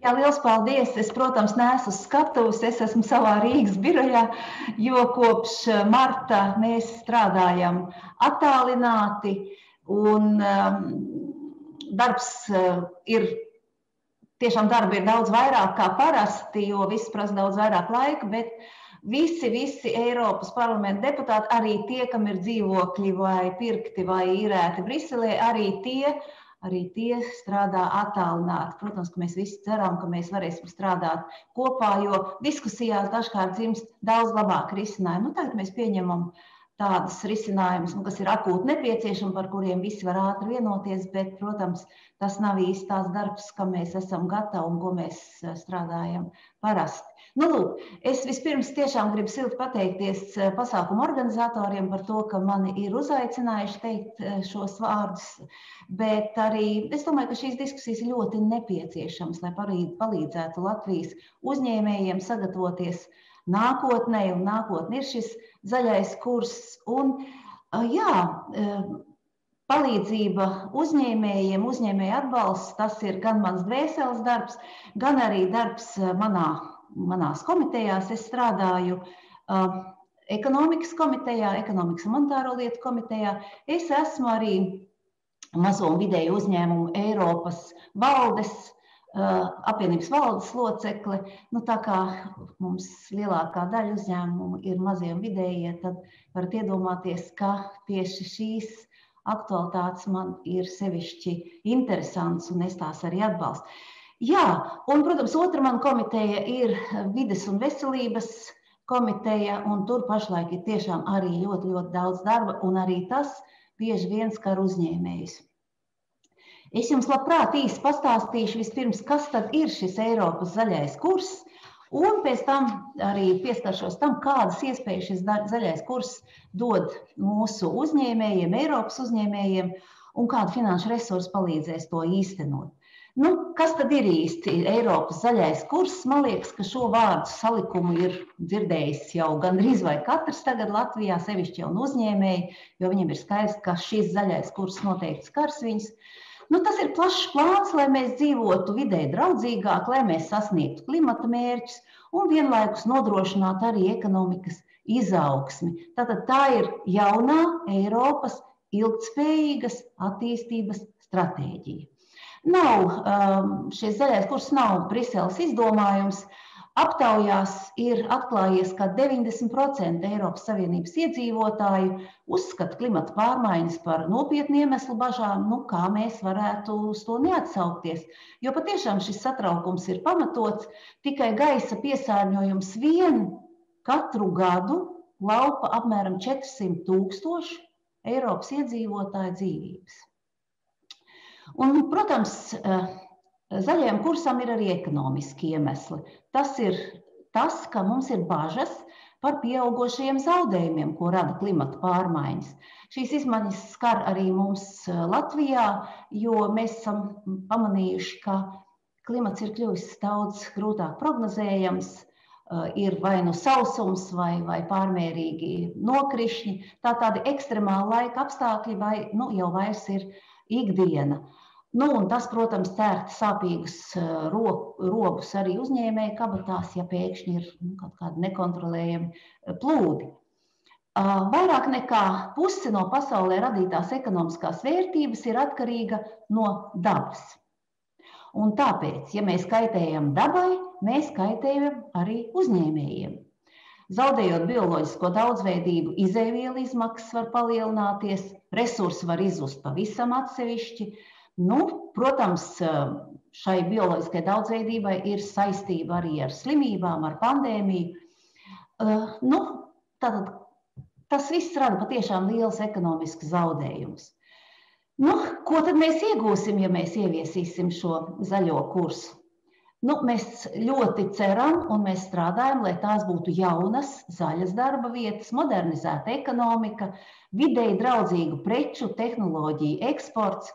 Jā, liels paldies! Es, protams, neesmu skatuves, es esmu savā Rīgas birojā, jo kopš eh, marta mēs strādājam attālināti un um, darbs uh, ir. Tiešām darba ir daudz vairāk kā parasti, jo viss prasa daudz vairāk laika, bet visi, visi Eiropas parlamenta deputāti, arī tie, kam ir dzīvokļi vai pirkti vai īrēti Briselē, arī tie arī tie strādā attālināti. Protams, ka mēs visi ceram, ka mēs varēsim strādāt kopā, jo diskusijās dažkārt dzimst daudz labāk risinājumi. Nu, tagad mēs pieņemam tādas risinājumus, nu, kas ir akūti nepieciešami, par kuriem visi var ātri vienoties, bet, protams, tas nav īsti tās darbs, kam mēs esam gatavi un ko mēs eh, strādājam parasti. Nu, lūk, es vispirms tiešām gribu silti pateikties eh, pasākumu organizatoriem par to, ka mani ir uzaicinājuši teikt eh, šos vārdus, bet arī es domāju, ka šīs diskusijas ir ļoti nepieciešamas, lai palīdzētu Latvijas uzņēmējiem sagatavoties nākotnē, un nākotnē ir šis zaļais kurs. Un, eh, jā, palīdzība uzņēmējiem, uzņēmēju atbalsts, tas ir gan mans dvēseles darbs, gan arī darbs manā manās komitejās es strādāju uh, ekonomikas komitejā, ekonomikas un monetāro lietu komitejā. Es esmu arī mazo un vidēju uzņēmumu Eiropas valdes, uh, apvienības valdes locekle. Nu, tā kā mums lielākā daļa uzņēmumu ir mazie un vidējie, tad varat iedomāties, ka tieši šīs aktualitātes man ir sevišķi interesants un es tās arī atbalstu. Jā, un, protams, otra man komiteja ir vides un veselības komiteja, un tur pašlaik ir tiešām arī ļoti, ļoti daudz darba, un arī tas bieži vien skar uzņēmējus. Es jums labprāt īsi pastāstīšu vispirms, kas tad ir šis Eiropas zaļais kurs, un pēc tam arī pieskaršos tam, kādas iespējas šis zaļais kurs dod mūsu uzņēmējiem, Eiropas uzņēmējiem, un kādu finanšu resursu palīdzēs to īstenot. Nu, kas tad ir īsti Eiropas zaļais kurs? Man liekas, ka šo vārdu salikumu ir dzirdējis jau gandrīz vai katrs tagad Latvijā, sevišķi jau uzņēmēji, jo viņiem ir skaidrs, ka šis zaļais kurs noteikti skars viņus. Nu, tas ir plašs plāns, lai mēs dzīvotu vidē draudzīgāk, lai mēs sasniegtu klimata mērķus un vienlaikus nodrošinātu arī ekonomikas izaugsmi. Tātad tā ir jaunā Eiropas ilgtspējīgas attīstības stratēģija. Nav, um, šis zaļais kurs nav Briseles izdomājums. Aptaujās ir atklājies, ka 90% Eiropas Savienības iedzīvotāju uzskata klimata pārmaiņas par nopietnu iemeslu bažām, nu, kā mēs varētu uz to neatsaukties. Jo patiešām šis satraukums ir pamatots, tikai gaisa piesārņojums vien katru gadu laupa apmēram 400 tūkstošu Eiropas iedzīvotāju dzīvības. Un, protams, eh, zaļajam kursam ir arī ekonomiski iemesli. Tas ir tas, ka mums ir bažas par pieaugušajiem zaudējumiem, ko rada klimata pārmaiņas. Šīs izmaiņas skar arī mums eh, Latvijā, jo mēs esam pamanījuši, ka klimats ir kļuvis daudz grūtāk prognozējams. Eh, ir vai nu sausums, vai, vai pārmērīgi nokrišņi. Tā tādi ekstremāli laika apstākļi, vai nu, jau vairs ir ikdiena. Uh, Nu, tas, protams, cērt sāpīgus eh, ro, robus arī uzņēmēju kabatās, ja pēkšņi ir nu, kaut kādi nekontrolējami eh, plūdi. Vairāk nekā puse no pasaulē radītās ekonomiskās vērtības ir atkarīga no dabas. Un tāpēc, ja mēs kaitējam dabai, mēs kaitējam arī uzņēmējiem. Zaudējot bioloģisko daudzveidību, izēvielu izmaksas var palielināties, resursi var izzust pavisam atsevišķi, Nu, protams, šai bioloģiskajai daudzveidībai ir saistība arī ar slimībām, ar pandēmiju. Nu, tātad, tas viss rada patiešām liels ekonomisks zaudējums. Nu, ko tad mēs iegūsim, ja mēs ieviesīsim šo zaļo kursu? Nu, mēs ļoti ceram un mēs strādājam, lai tās būtu jaunas, zaļas darba vietas, modernizēta ekonomika, vidēji draudzīgu preču, tehnoloģiju eksports,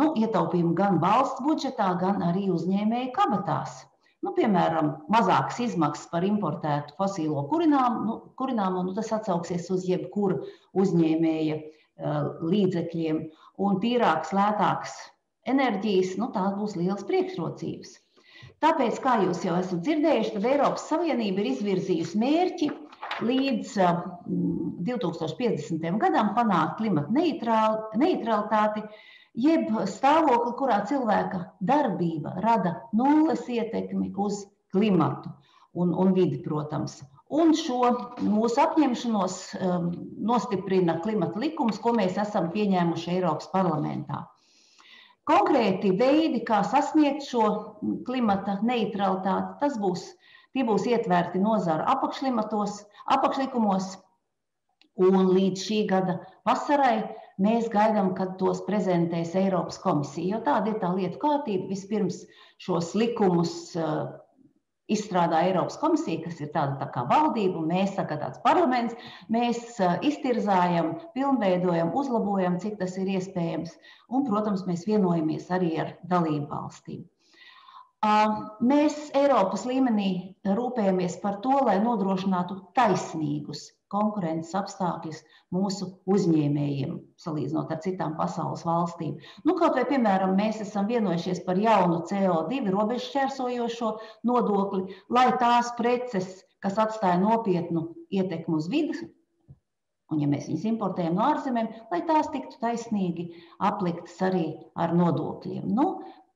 nu, ietaupījumi gan valsts budžetā, gan arī uzņēmēju kabatās. Nu, piemēram, mazākas izmaksas par importētu fosīlo kurināmu, nu, kurināmu nu, tas atsauksies uz jebkuru uzņēmēja uh, līdzekļiem, un tīrākas, lētākas enerģijas, nu, tās būs liels priekšrocības. Tāpēc, kā jūs jau esat dzirdējuši, tad Eiropas Savienība ir izvirzījusi mērķi līdz 2050. gadam panākt klimata neutralitāti, jeb stāvokli, kurā cilvēka darbība rada nulles ietekmi uz klimatu un, un vidi, protams. Un šo mūsu apņemšanos um, nostiprina klimata likums, ko mēs esam pieņēmuši Eiropas parlamentā. Konkrēti veidi, kā sasniegt šo klimata neutralitāti, tas būs, tie būs ietverti nozaru apakšlikumos, un līdz šī gada vasarai mēs gaidām, kad tos prezentēs Eiropas komisija. Jo tāda ir tā lietu kārtība. Vispirms šos likumus izstrādā Eiropas komisija, kas ir tāda tā kā valdība, un mēs, kā tāds parlaments, mēs iztirzājam, pilnveidojam, uzlabojam, cik tas ir iespējams. Un, protams, mēs vienojamies arī ar dalību valstīm. Mēs Eiropas līmenī rūpējamies par to, lai nodrošinātu taisnīgus konkurences apstākļus mūsu uzņēmējiem, salīdzinot ar citām pasaules valstīm. Nu, kaut vai, piemēram, mēs esam vienojušies par jaunu CO2 robežu šķērsojošo nodokli, lai tās preces, kas atstāja nopietnu ietekmi uz vidi, un ja mēs viņus importējam no ārzemēm, lai tās tiktu taisnīgi apliktas arī ar nodokļiem. Nu,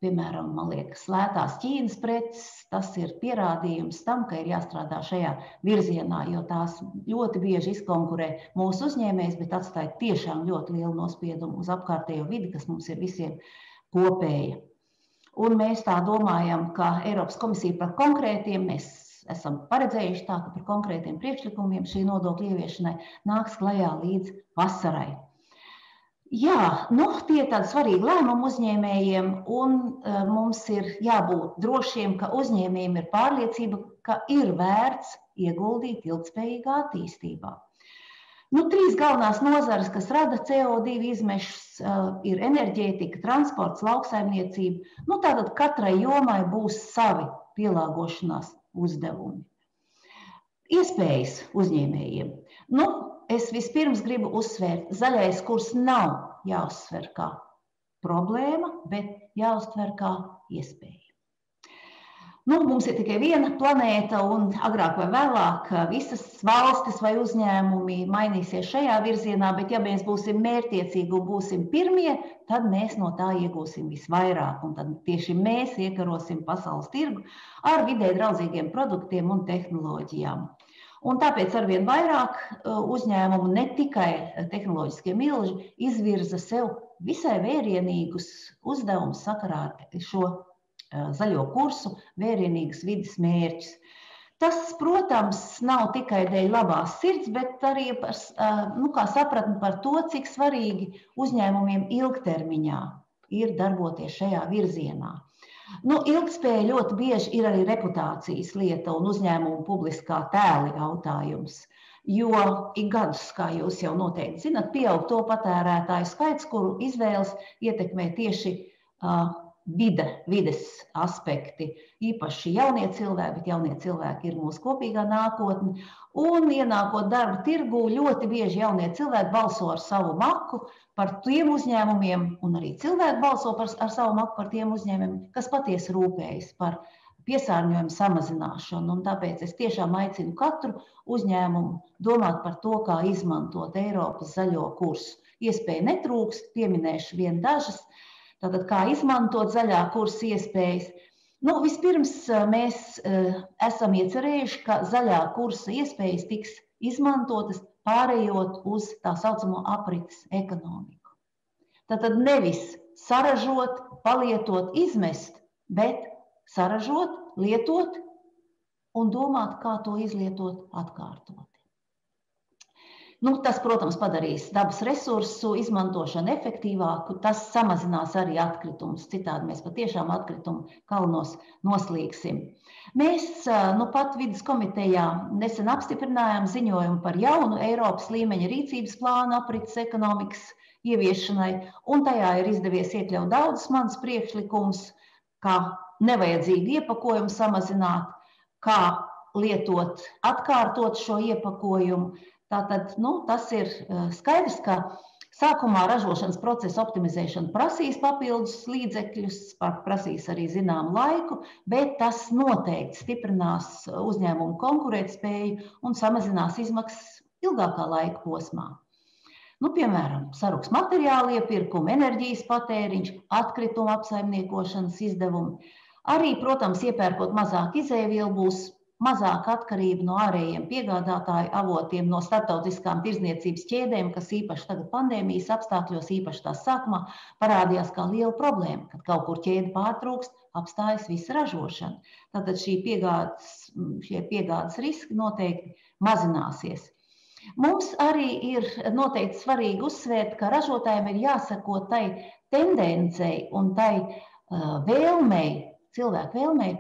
piemēram, man liekas, lētās Ķīnas preces, tas ir pierādījums tam, ka ir jāstrādā šajā virzienā, jo tās ļoti bieži izkonkurē mūsu uzņēmējs, bet atstāja tiešām ļoti lielu nospiedumu uz apkārtējo vidi, kas mums ir visiem kopēja. Un mēs tā domājam, ka Eiropas komisija par konkrētiem mēs esam paredzējuši tā, ka par konkrētiem priekšlikumiem šī nodokļa ieviešanai nāks klajā līdz vasarai. Jā, nu, tie ir tādi svarīgi lēmumi uzņēmējiem, un uh, mums ir jābūt drošiem, ka uzņēmējiem ir pārliecība, ka ir vērts ieguldīt ilgspējīgā attīstībā. Nu, trīs galvenās nozares, kas rada CO2 izmešus, uh, ir enerģētika, transports, lauksaimniecība. Nu, tātad katrai jomai būs savi pielāgošanās uzdevumi. Iespējas uzņēmējiem. Nu, es vispirms gribu uzsvērt, zaļais kurs nav jāuzsver kā problēma, bet jāuztver kā iespēja. Nu, mums ir tikai viena planēta, un agrāk vai vēlāk visas valstis vai uzņēmumi mainīsies šajā virzienā, bet ja mēs būsim mērķiecīgi un būsim pirmie, tad mēs no tā iegūsim visvairāk. Un tad tieši mēs iekarosim pasaules tirgu ar vidē draudzīgiem produktiem un tehnoloģijām. Un tāpēc arvien vairāk uh, uzņēmumu, ne tikai tehnoloģiskie milži, izvirza sev visai vērienīgus uzdevumus sakarā ar šo zaļo kursu, vērienīgas vidas mērķus. Tas, protams, nav tikai dēļ labās sirds, bet arī par nu, sapratni par to, cik svarīgi uzņēmumiem ilgtermiņā ir darboties šajā virzienā. Nu, ilgspēja ļoti bieži ir arī reputācijas lieta un uzņēmuma publiskā tēla jautājums. Jo ik gadus, kā jūs jau noteikti zinat, pieaug to patērētāju skaits, kuru izvēles ietekmē tieši uh, vide, vides aspekti. Īpaši jaunie cilvēki, bet jaunie cilvēki ir mūsu kopīgā nākotne. Un ienākot darba tirgū, ļoti bieži jaunie cilvēki balso ar savu maku par tiem uzņēmumiem, un arī cilvēki balso par, ar savu maku par tiem uzņēmumiem, kas patiesi rūpējas par piesārņojumu samazināšanu. Un tāpēc es tiešām aicinu katru uzņēmumu domāt par to, kā izmantot Eiropas zaļo kursu. Iespēja netrūkst, pieminēšu vien dažas. Tātad, kā izmantot zaļā kursa iespējas? Nu, vispirms eh, mēs uh, esam iecerējuši, ka zaļā kursa iespējas tiks izmantotas pārējot uz tā saucamo aprites ekonomiku. Tātad nevis saražot, palietot, izmest, bet saražot, lietot un domāt, kā to izlietot atkārtot. Nu, tas, protams, padarīs dabas resursu izmantošanu efektīvāku. Tas samazinās arī atkritumus. Citādi mēs patiešām atkritumu kalnos noslīgsim. Mēs nu, pat vidas komitejā nesen apstiprinājām ziņojumu par jaunu Eiropas līmeņa rīcības plānu aprits ekonomikas ieviešanai, un tajā ir izdevies iekļaut daudzus manus priekšlikumus, kā nevajadzīgu iepakojumu samazināt, kā lietot, atkārtot šo iepakojumu, Tātad nu, tas ir skaidrs, ka Sākumā ražošanas procesa optimizēšana prasīs papildus līdzekļus, prasīs arī zināmu laiku, bet tas noteikti stiprinās uzņēmumu konkurētspēju un samazinās izmaksas ilgākā laika posmā. Nu, piemēram, saruks materiāla iepirkuma, enerģijas patēriņš, atkrituma apsaimniekošanas izdevumi. Arī, protams, iepērkot mazāk izēvielu, būs mazāka atkarība no ārējiem piegādātāju avotiem, no starptautiskām tirzniecības ķēdēm, kas īpaši tagad pandēmijas apstākļos, īpaši tās sākumā, parādījās kā liela problēma, kad kaut kur ķēde pārtrūkst, apstājas visa ražošana. Tātad šī piegādes, šie piegādes riski noteikti mazināsies. Mums arī ir noteikti svarīgi uzsvērt, ka ražotājiem ir jāsako tai tendencei un tai uh, vēlmei, cilvēku vēlmei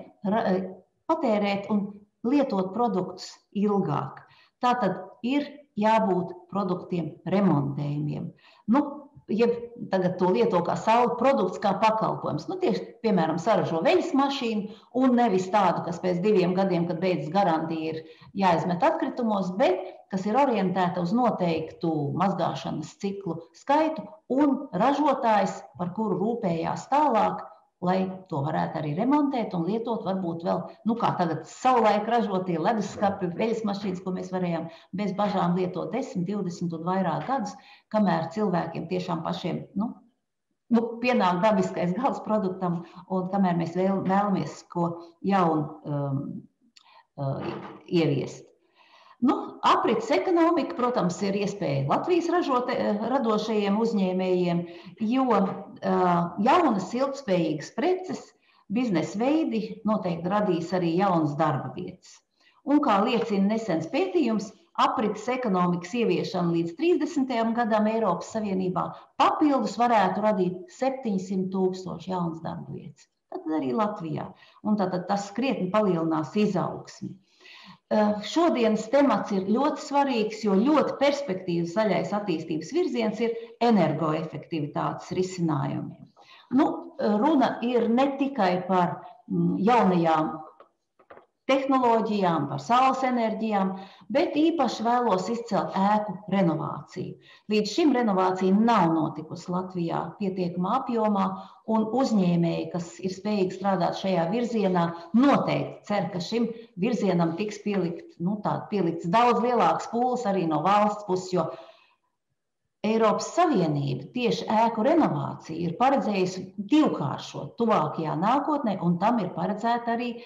patērēt un lietot produktus ilgāk. Tātad ir jābūt produktiem remontējumiem. Nu, ja tagad to lieto kā saule produkts, kā pakalpojums, nu, tieši, piemēram, saražo veļas mašīnu un nevis tādu, kas pēc diviem gadiem, kad beidzas garantija, ir jāizmet atkritumos, bet kas ir orientēta uz noteiktu mazgāšanas ciklu skaitu un ražotājs, par kuru rūpējās tālāk, lai to varētu arī remontēt un lietot. Varbūt vēl, nu, kā tagad savulaik ražotie leduskapi, veļas mašīnas, ko mēs varējām bez bažām lietot 10, 20 un vairāk gadus, kamēr cilvēkiem tiešām pašiem, nu, nu, pienāk dabiskais gals produktam, un kamēr mēs vēl, vēlamies ko jaunu um, uh, ieviest. Nu, aprits ekonomika, protams, ir iespēja Latvijas ražote, radošajiem uzņēmējiem, jo jaunas, ilgspējīgas preces, biznesa veidi noteikti radīs arī jaunas darba vietas. Un, kā liecina nesens pētījums, aprits ekonomikas ieviešana līdz 30. gadam Eiropas Savienībā papildus varētu radīt 700 tūkstoši jaunas darba vietas. Tad arī Latvijā. Un tātad tas krietni palielinās izaugsmi. Eh, šodienas temats ir ļoti svarīgs, jo ļoti perspektīvas zaļais attīstības virziens ir energoefektivitātes risinājumiem. Nu, runa ir ne tikai par mm, jaunajām tehnoloģijām, par saules enerģijām, bet īpaši vēlos izcelt ēku renovāciju. Līdz šim renovācija nav notikusi Latvijā pietiekamā apjomā, un uzņēmēji, kas ir spējīgi strādāt šajā virzienā, noteikti cer, ka šim virzienam tiks pielikt, nu, tā, pielikts daudz lielāks pūles arī no valsts puses, jo Eiropas Savienība tieši ēku renovāciju ir paredzējusi divkāršot tuvākajā nākotnē, un tam ir paredzēta arī eh,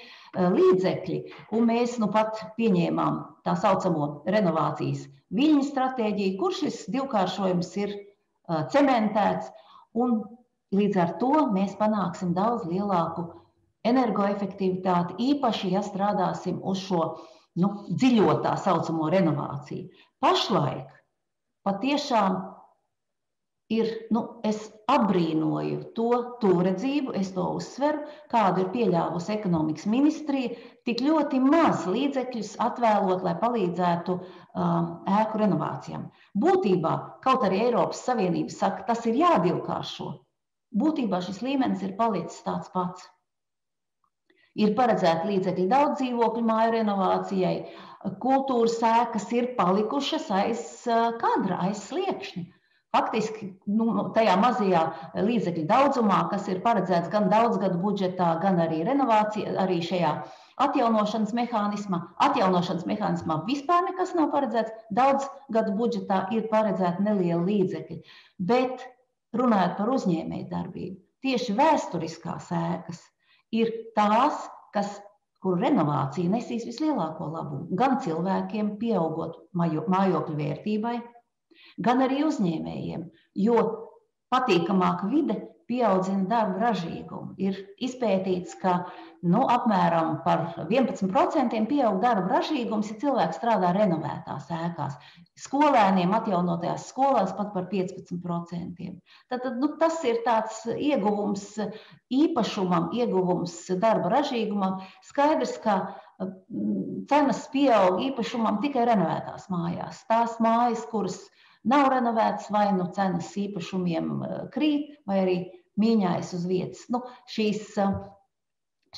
līdzekļi. Un mēs nu pat pieņēmām tā saucamo renovācijas viļņu stratēģiju, kur šis divkāršojums ir eh, cementēts, un līdz ar to mēs panāksim daudz lielāku energoefektivitāti, īpaši, ja strādāsim uz šo nu, dziļo tā saucamo renovāciju. Pašlaik patiešām ir, nu, es apbrīnoju to tūredzību, es to uzsveru, kādu ir pieļāvusi ekonomikas ministrija, tik ļoti maz līdzekļus atvēlot, lai palīdzētu um, ēku renovācijām. Būtībā, kaut arī Eiropas Savienība saka, tas ir jādilkāršo, būtībā šis līmenis ir palicis tāds pats. Ir paredzēta līdzekļi daudz dzīvokļu māju renovācijai, kultūras ēkas ir palikušas aiz kadra, aiz sliekšņa. Faktiski nu, tajā mazajā līdzekļu daudzumā, kas ir paredzēts gan daudzgadu budžetā, gan arī renovācijā, arī šajā atjaunošanas mehānismā. Atjaunošanas mehānismā vispār nekas nav paredzēts. Daudz gadu budžetā ir paredzēta neliela līdzekļa. Bet runājot par uzņēmēju darbību, tieši vēsturiskās ēkas ir tās, kas kuru renovācija nesīs vislielāko labumu gan cilvēkiem, pieaugot mājokļu vērtībai, gan arī uzņēmējiem, jo patīkamāka vide pieaudzina darba ražīgumu. Ir izpētīts, ka nu, apmēram par 11% pieaug darba ražīgums, ja cilvēks strādā renovētās ēkās. Skolēniem atjaunotajās skolās pat par 15%. Tad, nu, tas ir tāds ieguvums īpašumam, ieguvums darba ražīgumam. Skaidrs, ka mm, cenas pieaug īpašumam tikai renovētās mājās. Tās mājas, kuras nav renovētas, vai nu cenas īpašumiem eh, krīt, vai arī mīņājas uz vietas. Nu, šīs, eh,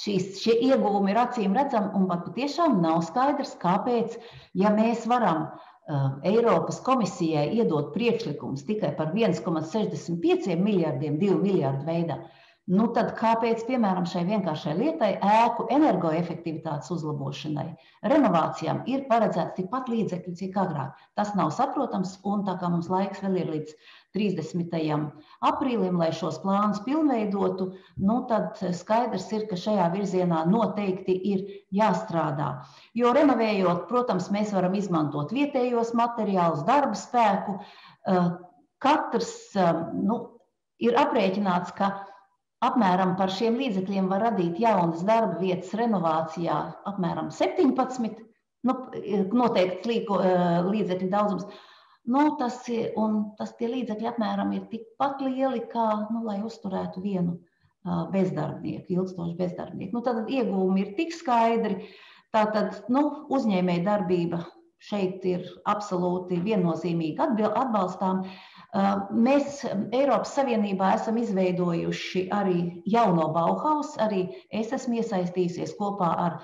šīs, šie ieguvumi ir acīm redzami, un pat patiešām nav skaidrs, kāpēc, ja mēs varam Eiropas komisijai iedot priekšlikums tikai par 1,65 miljardiem, 2 miljardu veidā, Nu, tad kāpēc, piemēram, šai vienkāršai lietai, ēku energoefektivitātes uzlabošanai, renovācijām ir paredzēts tikpat līdzekļu, cik agrāk? Tas nav saprotams, un tā kā mums laiks vēl ir līdz 30. aprīlim, lai šos plānus pilnveidotu, nu, tad skaidrs ir, ka šajā virzienā noteikti ir jāstrādā. Jo renovējot, protams, mēs varam izmantot vietējos materiālus, darba spēku. Katrs nu, ir aprēķināts, ka Apmēram par šiem līdzekļiem var radīt jaunas darba vietas renovācijā apmēram 17, nu, noteikts līko, eh, līdzekļu daudzums. Nu, tas, tas tie līdzekļi apmēram ir tikpat lieli, kā, nu, lai uzturētu vienu uh, bezdarbnieku, ilgstošu bezdarbnieku. Nu, tad iegūmi ir tik skaidri. Tātad nu, uzņēmēja darbība šeit ir absolūti viennozīmīgi atbalstām. Uh, Mēs Eiropas Savienībā esam izveidojuši arī jauno Bauhaus. Arī es esmu iesaistījusies kopā ar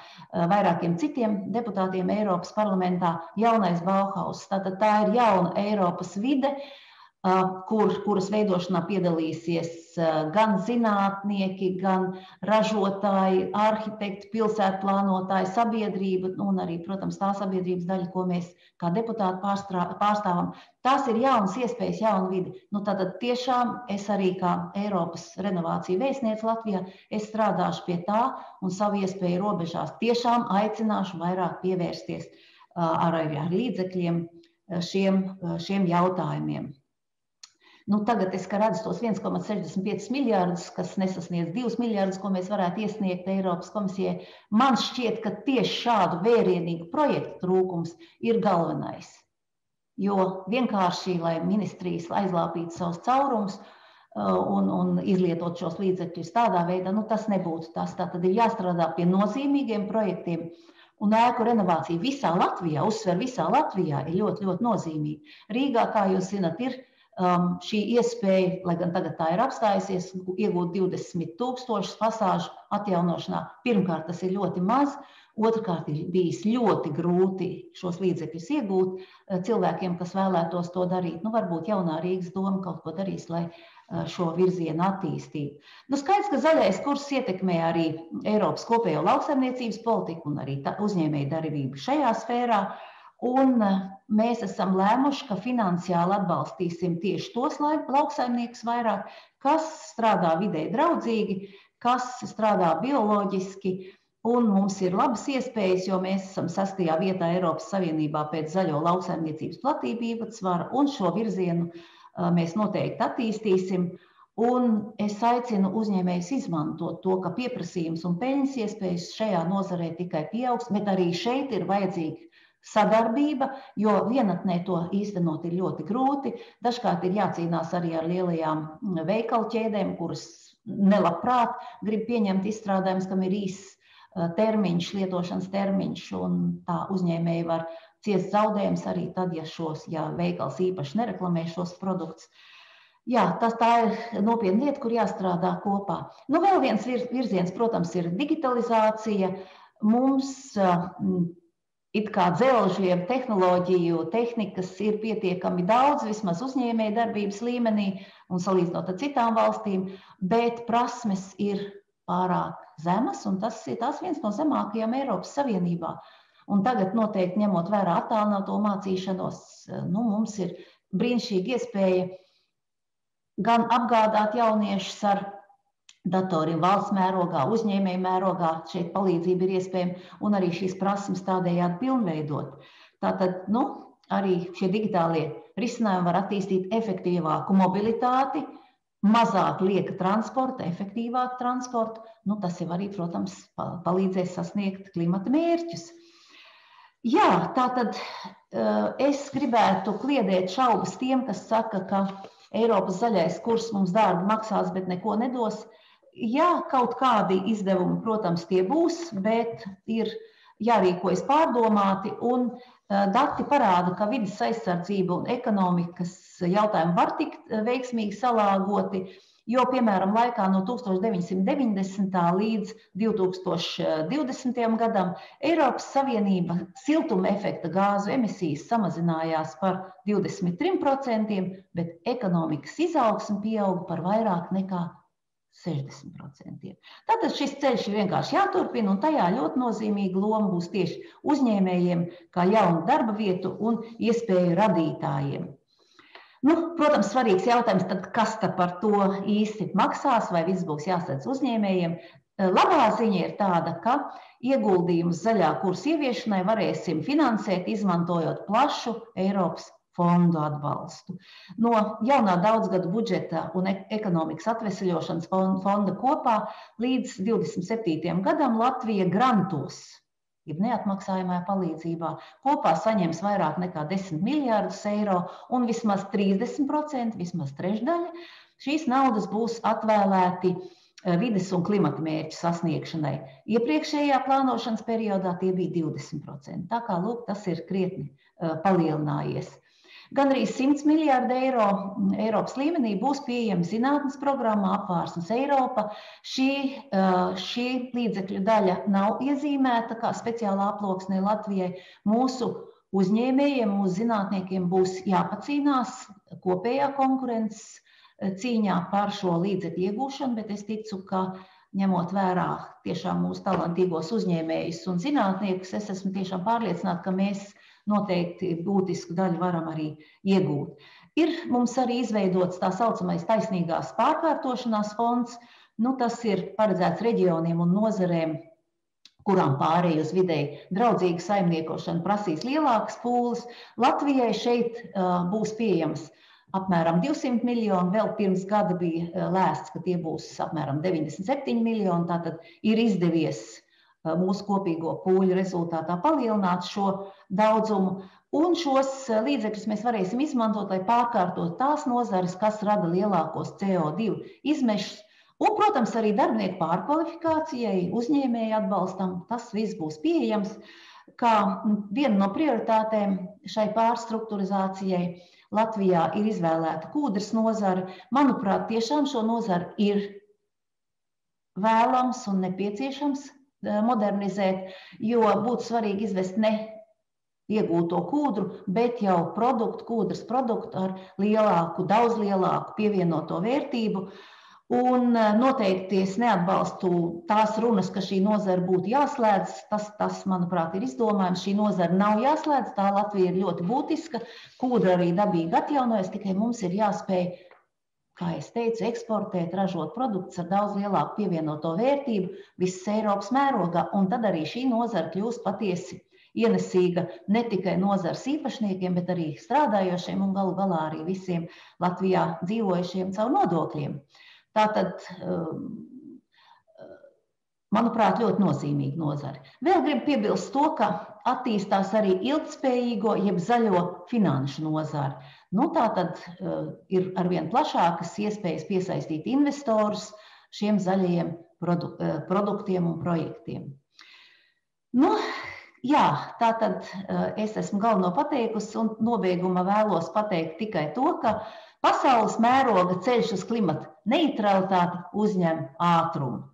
vairākiem citiem deputātiem Eiropas parlamentā. Jaunais Bauhaus. Tātad tā ir jauna Eiropas vide, kur, kuras veidošanā piedalīsies gan zinātnieki, gan ražotāji, arhitekti, pilsētu plānotāji, sabiedrība un arī, protams, tā sabiedrības daļa, ko mēs kā deputāti pārstāvam. Tās ir jaunas iespējas, jauna vidi. Nu, tātad tiešām es arī kā Eiropas renovāciju vēstniece Latvijā, es strādāšu pie tā un savu iespēju robežās tiešām aicināšu vairāk pievērsties ar, ar līdzekļiem šiem, šiem jautājumiem. Nu, tagad es redzu tos 1,65 miljardus, kas nesasniedz 2 miljardus, ko mēs varētu iesniegt Eiropas komisijai. Man šķiet, ka tieši šādu vērienīgu projektu trūkums ir galvenais. Jo vienkārši, lai ministrijas aizlāpītu savus caurumus un, un izlietot šos līdzekļus tādā veidā, nu, tas nebūtu tas. Tā tad ir jāstrādā pie nozīmīgiem projektiem. Un ēku renovācija visā Latvijā, uzsver visā Latvijā, ir ļoti, ļoti nozīmīga. Rīgā, kā jūs zinat, ir um, šī iespēja, lai gan tagad tā ir apstājusies, iegūt 20 tūkstošus pasāžu atjaunošanā. Pirmkārt, tas ir ļoti maz. Otrakārt, ir bijis ļoti grūti šos līdzekļus iegūt uh, cilvēkiem, kas vēlētos to darīt. Nu, varbūt jaunā Rīgas doma kaut ko darīs, lai uh, šo virzienu attīstītu. Nu, skaidrs, ka zaļais kurs ietekmē arī Eiropas kopējo lauksaimniecības politiku un arī uzņēmēju darbību šajā sfērā. Uh, Un eh, mēs esam lēmuši, ka finansiāli atbalstīsim tieši tos lauksaimniekus vairāk, kas strādā vidē draudzīgi, kas strādā bioloģiski. Un mums ir labas iespējas, jo mēs esam sastajā vietā Eiropas Savienībā pēc zaļo lauksaimniecības platību īpatsvara, un šo virzienu eh, mēs noteikti attīstīsim. Un es aicinu uzņēmējus izmantot to, ka pieprasījums un peļņas iespējas šajā nozarē tikai pieaugs, bet arī šeit ir vajadzīgi sadarbība, jo vienatnē to īstenot ir ļoti grūti. Dažkārt ir jācīnās arī ar lielajām veikalu ķēdēm, kuras nelabprāt grib pieņemt izstrādājumus, kam ir īss termiņš, lietošanas termiņš, un tā uzņēmēji var ciest zaudējumus arī tad, ja šos, ja veikals īpaši nereklamē šos produktus. Jā, tas tā ir nopietna lieta, kur jāstrādā kopā. Nu, vēl viens virziens, protams, ir digitalizācija. Mums it kā dzelžiem, tehnoloģiju, tehnikas ir pietiekami daudz, vismaz uzņēmēja darbības līmenī un salīdzinot ar citām valstīm, bet prasmes ir pārāk zemas, un tas ir tas viens no zemākajiem Eiropas Savienībā. Un tagad, noteikti ņemot vērā attālināto mācīšanos, nu, mums ir brīnišķīga iespēja gan apgādāt jauniešus ar datoriem valsts mērogā, uzņēmēju mērogā. Šeit palīdzība ir iespējama un arī šīs prasmes tādējādi pilnveidot. Tātad nu, arī šie digitālie risinājumi var attīstīt efektīvāku mobilitāti, mazāk lieka transporta, efektīvāku transportu. Nu, tas jau arī, protams, palīdzēs sasniegt klimata mērķus. Jā, tā tad eh, es gribētu kliedēt šaubas tiem, kas saka, ka Eiropas zaļais kurs mums dārgi maksās, bet neko nedos. Jā, kaut kādi izdevumi, protams, tie būs, bet ir jārīkojas pārdomāti. Un dati parāda, ka vidas aizsardzība un ekonomikas jautājumi var tikt veiksmīgi salāgoti. Jo, piemēram, laikā no 1990. līdz 2020. gadam Eiropas Savienība siltuma efekta gāzu emisijas samazinājās par 23%, bet ekonomikas izaugsme pieauga par vairāk nekā 60%. Tātad šis ceļš ir vienkārši jāturpina, un tajā ļoti nozīmīga loma būs tieši uzņēmējiem, kā jaunu darba vietu un iespēju radītājiem. Nu, protams, svarīgs jautājums, tad, kas tad par to īsti maksās, vai viss būs jāsadz uzņēmējiem. Labā ziņa ir tāda, ka ieguldījumus zaļā kursa ieviešanai varēsim finansēt, izmantojot plašu Eiropas fondu atbalstu. No jaunā daudzgadu budžeta un ekonomikas atvesļošanas fonda kopā līdz 27. gadam Latvija grantos, jeb neatmaksājumā palīdzībā, kopā saņems vairāk nekā 10 miljārdus eiro un vismaz 30%, vismaz trešdaļa šīs naudas būs atvēlēti eh, vides un klimata mērķu sasniegšanai. Iepriekšējā plānošanas periodā tie bija 20%. Tā kā lūk, tas ir krietni uh, palielinājies. Gan arī 100 miljārdi eiro Eiropas līmenī būs pieejami zinātnes programmā apvārsnes Eiropa. Šī, šī līdzekļu daļa nav iezīmēta kā speciālā aploksnē Latvijai. Mūsu uzņēmējiem, mūsu zinātniekiem būs jāpacīnās kopējā konkurences cīņā par šo līdzekļu iegūšanu, bet es ticu, ka ņemot vērā tiešām mūsu talantīgos uzņēmējus un zinātniekus, es esmu tiešām pārliecināta, ka mēs noteikti būtisku daļu varam arī iegūt. Ir mums arī izveidots tā saucamais taisnīgās pārkārtošanās fonds. Nu, tas ir paredzēts reģioniem un nozarēm, kurām pārēj uz vidēji draudzīgu saimniekošanu prasīs lielākas pūles. Latvijai šeit uh, būs pieejams apmēram 200 miljoni. Vēl pirms gada bija lēsts, ka tie būs apmēram 97 miljoni. Tātad ir izdevies uh, mūsu kopīgo pūļu rezultātā palielināt šo daudzumu. Un šos eh, līdzekļus mēs varēsim izmantot, lai pārkārtotu tās nozares, kas rada lielākos CO2 izmešus. Un, protams, arī darbinieku pārkvalifikācijai, uzņēmēju atbalstam. Tas viss būs pieejams. Kā viena no prioritātēm šai pārstruktūrizācijai Latvijā ir izvēlēta kūdras nozara. Manuprāt, tiešām šo nozaru ir vēlams un nepieciešams modernizēt, jo būtu svarīgi izvest ne iegūto kūdru, bet jau produktu, kūdras produktu ar lielāku, daudz lielāku pievienoto vērtību. Un e, noteikti es neatbalstu tās runas, ka šī nozara būtu jāslēdz. Tas, tas, manuprāt, ir izdomājums. Šī nozara nav jāslēdz. Tā Latvija ir ļoti būtiska. Kūdra arī dabīgi atjaunojas, tikai mums ir jāspēj, kā jau teicu, eksportēt, ražot produktus ar daudz lielāku pievienoto vērtību visas Eiropas mērogā. Un tad arī šī nozara kļūst patiesi ienesīga ne tikai nozars īpašniekiem, bet arī strādājošiem un galu galā arī visiem Latvijā dzīvojušiem caur nodokļiem. Tātad, um, manuprāt, ļoti nozīmīga nozare. Vēl gribu piebilst to, ka attīstās arī ilgspējīgo, jeb zaļo finanšu nozare. Nu, tā tad uh, ir arvien plašākas iespējas piesaistīt investorus šiem zaļajiem produ uh, produktiem un projektiem. Nu, Jā, tā tad eh, es esmu galveno pateikusi, un nobeigumā vēlos pateikt tikai to, ka pasaules mēroga ceļš uz klimata neutralitāti uzņem ātrumu.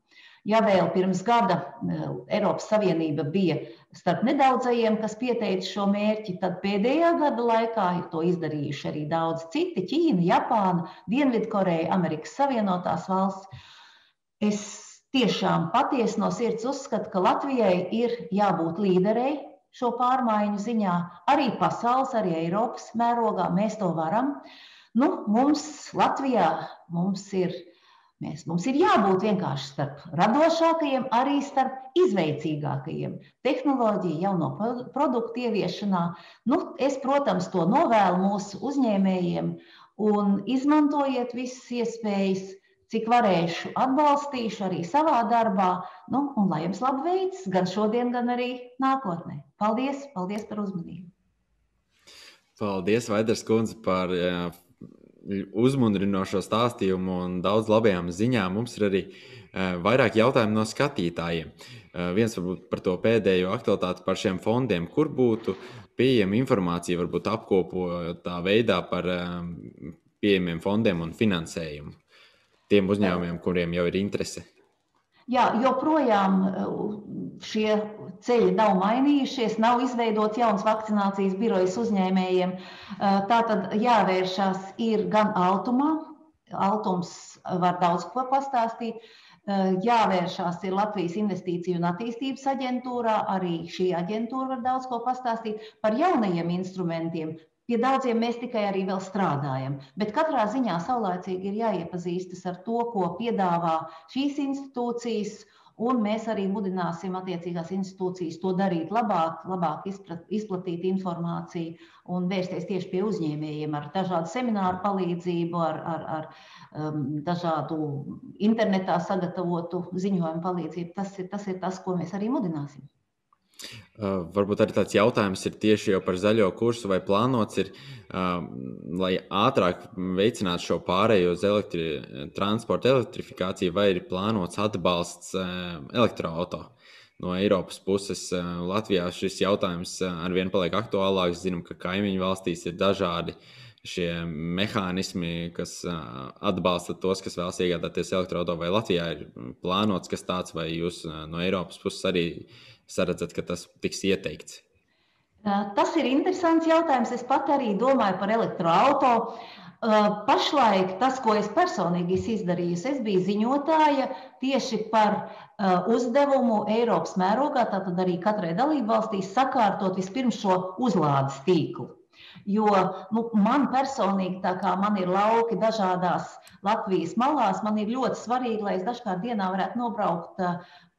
Ja vēl pirms gada eh, Eiropas Savienība bija starp nedaudzajiem, kas pieteica šo mērķi, tad pēdējā gada laikā ir to izdarījuši arī daudz citi - Ķīna, Japāna, Dienvidkoreja, Amerikas Savienotās valsts. Es tiešām patiesi no sirds uzskatu, ka Latvijai ir jābūt līderei šo pārmaiņu ziņā, arī pasaules, arī Eiropas mērogā. Mēs to varam. Nu, mums Latvijā mums ir, mēs, mums ir jābūt vienkārši starp radošākajiem, arī starp izveicīgākajiem. Tehnoloģija jauno produktu ieviešanā. Nu, es, protams, to novēlu mūsu uzņēmējiem un izmantojiet visas iespējas cik varēšu, atbalstīšu arī savā darbā. Nu, un lai jums labi veicas gan šodien, gan arī nākotnē. Paldies, paldies par uzmanību. Paldies, Vaidars Kundze, par uzmundrinošo stāstījumu un daudz labajām ziņām. Mums ir arī uh, vairāk jautājumu no skatītājiem. Uh, viens varbūt par to pēdējo aktualitāti par šiem fondiem, kur būtu pieejama informācija, varbūt apkopotā veidā par uh, pieejamiem fondiem un finansējumu. tiem uzņēmumiem, kuriem jau ir interese? Jā, joprojām šie ceļi nav mainījušies, nav izveidots jauns vakcinācijas birojas uzņēmējiem. Tātad jāvēršās ir gan Altumā, Altums var daudz ko pastāstīt, jāvēršās ir Latvijas Investīciju un attīstības aģentūrā. Arī šī aģentūra var daudz ko pastāstīt par jaunajiem instrumentiem, Pie daudziem mēs tikai arī vēl strādājam, bet katrā ziņā saulēcīgi ir jāiepazīstas ar to, ko piedāvā šīs institūcijas, un mēs arī mudināsim attiecīgās institūcijas to darīt labāk, labāk izplatīt informāciju un vērsties tieši pie uzņēmējiem ar dažādu semināru palīdzību, ar, ar, ar um, dažādu internetā sagatavotu ziņojumu palīdzību. Tas ir, tas ir tas, ko mēs arī mudināsim. Uh, varbūt arī tāds jautājums ir tieši par zaļo kursu, vai plānots ir, uh, lai ātrāk veicinātu šo pārējo uz elektri, transporta elektrifikāciju, vai ir plānots atbalsts uh, elektroautorātam. No Eiropas puses Latvijā šis jautājums arvien paliek aktuālāks. Zinām, ka kaimiņu valstīs ir dažādi šie mehānismi, kas atbalsta tos, kas vēlas iegādāties elektroautorātu. Vai Latvijā ir plānots kas tāds, vai jūs no Eiropas puses arī saredzat, ka tas tiks ieteikts? Tas ir interesants jautājums. Es pat arī domāju par elektroautorātu. Pašlaik tas, ko es personīgi esmu izdarījusi, es biju ziņotāja tieši par uzdevumu Eiropas mērogā, tātad arī katrai dalībvalstī sakārtot vispirms šo uzlādes tīklu. Jo nu, man personīgi, tā kā man ir lauki dažādās Latvijas malās, man ir ļoti svarīgi, lai es dažkārt dienā varētu nobraukt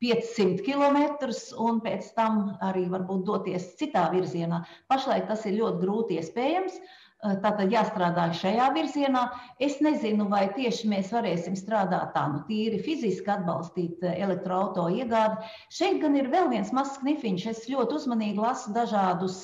500 km un pēc tam arī varbūt doties citā virzienā. Pašlaik tas ir ļoti grūti iespējams. Eh, tātad jāstrādā šajā virzienā. Es nezinu, vai tieši mēs varēsim strādāt tā, nu, tīri fiziski atbalstīt eh, elektroautorātu iegādi. Šeit gan ir vēl viens mazs knifiņš. Es ļoti uzmanīgi lasu dažādus,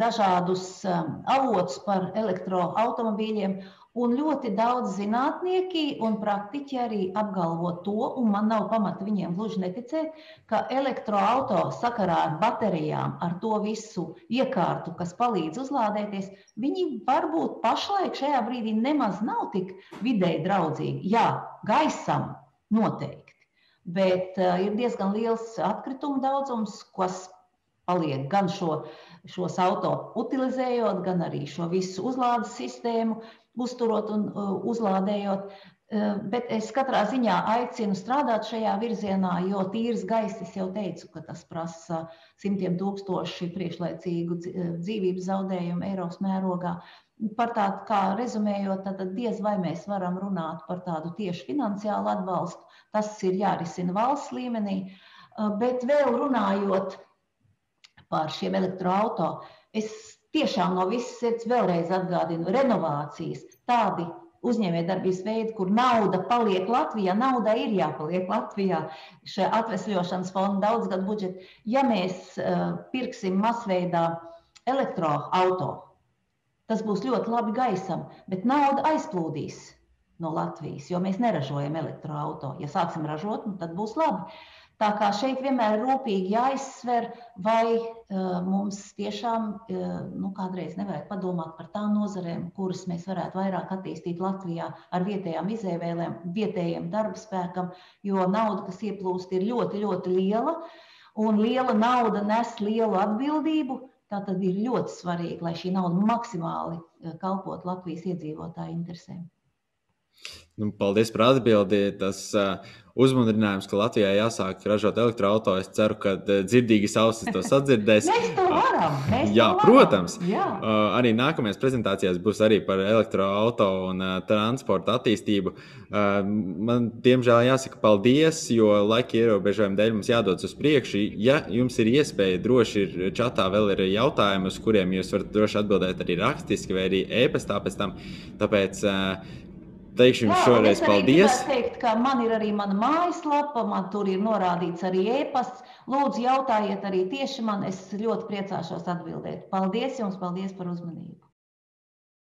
dažādus eh, avotus par elektroautomobīļiem. Un ļoti daudz zinātnieki un praktiķi arī apgalvo to, un man nav pamata viņiem gluži neticēt, ka elektroautorāta sakarā ar baterijām, ar to visu iekārtu, kas palīdz uzlādēties, viņi varbūt pašlaik šajā brīdī nemaz nav tik vidēji draudzīgi. Jā, gaisam noteikti, bet uh, ir diezgan liels atkritumu daudzums, kas paliek gan šo, šos auto utilizējot, gan arī šo visu uzlādes sistēmu uzturot un uh, uzlādējot. Uh, bet es katrā ziņā aicinu strādāt šajā virzienā, jo tīrs gaiss, es jau teicu, ka tas prasa simtiem tūkstoši priekšlaicīgu uh, dzīvības zaudējumu Eiropas mērogā. Par tādu, kā rezumējot, tad diez vai mēs varam runāt par tādu tieši finansiālu atbalstu. Tas ir jārisina valsts līmenī. Bet vēl runājot par šiem elektroautorātiem, es tiešām no visas sirds vēlreiz atgādinu, renovācijas, tādi uzņēmējdarbības veidi, kur nauda paliek Latvijā, nauda ir jāpaliek Latvijā, šajā atvesļošanas fonda daudzgadu budžeta. Ja mēs uh, pirksim masveidā elektroautorātu, tas būs ļoti labi gaisam, bet nauda aizplūdīs no Latvijas, jo mēs neražojam elektroautorātu. Ja sāksim ražot, nu, tad būs labi. Tā kā šeit vienmēr rūpīgi jāizsver, vai uh, mums tiešām uh, nu, kādreiz nevajag padomāt par tām nozarēm, kuras mēs varētu vairāk attīstīt Latvijā ar vietējām izēvēlēm, vietējiem darba spēkam, jo nauda, kas ieplūst, ir ļoti, ļoti liela, un liela nauda nes lielu atbildību. Tātad ir ļoti svarīgi, lai šī nauda maksimāli kalpot Latvijas iedzīvotāju interesēm. Nu, paldies par atbildi. Tas uh, uzmundrinājums, ka Latvijā jāsāk ražot elektroautorātu. Es ceru, ka uh, dzirdīgas ausis to sadzirdēs. mēs to varam. Mēs Jā, to varam. protams. Jā. Uh, arī nākamajās prezentācijās būs arī par elektroautorātu un uh, transporta attīstību. Uh, man, diemžēl, jāsaka paldies, jo laika ierobežojuma dēļ mums jādodas uz priekšu. Ja jums ir iespēja, droši ir čatā vēl ir jautājumi, uz kuriem jūs varat droši atbildēt arī rakstiski vai arī e-pastā pēc tam. Tāpēc uh, Teikšu jums šoreiz paldies. Teikt, ka man ir arī mana mājaslapa, man tur ir norādīts arī e-pasts. Lūdzu, jautājiet arī tieši man, es ļoti priecāšos atbildēt. Paldies jums, paldies par uzmanību!